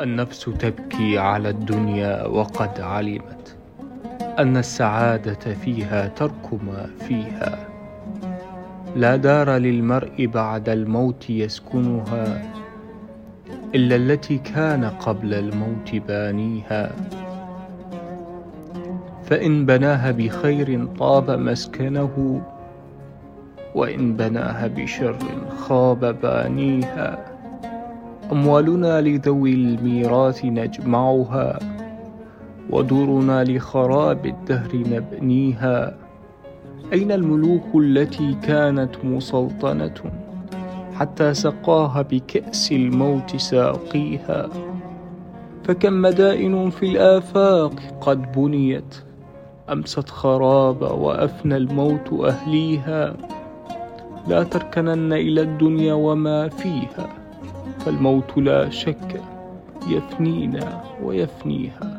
النفس تبكي على الدنيا وقد علمت أن السعادة فيها ترك ما فيها. لا دار للمرء بعد الموت يسكنها إلا التي كان قبل الموت بانيها. فإن بناها بخير طاب مسكنه وإن بناها بشر خاب بانيها. أموالنا لذوي الميراث نجمعها ودورنا لخراب الدهر نبنيها. أين الملوك التي كانت مسلطنة؟ حتى سقاها بكأس الموت ساقيها. فكم مدائن في الآفاق قد بنيت؟ أمست خرابا وأفنى الموت أهليها. لا تركنن إلى الدنيا وما فيها. فالموت لا شك يفنينا ويفنيها.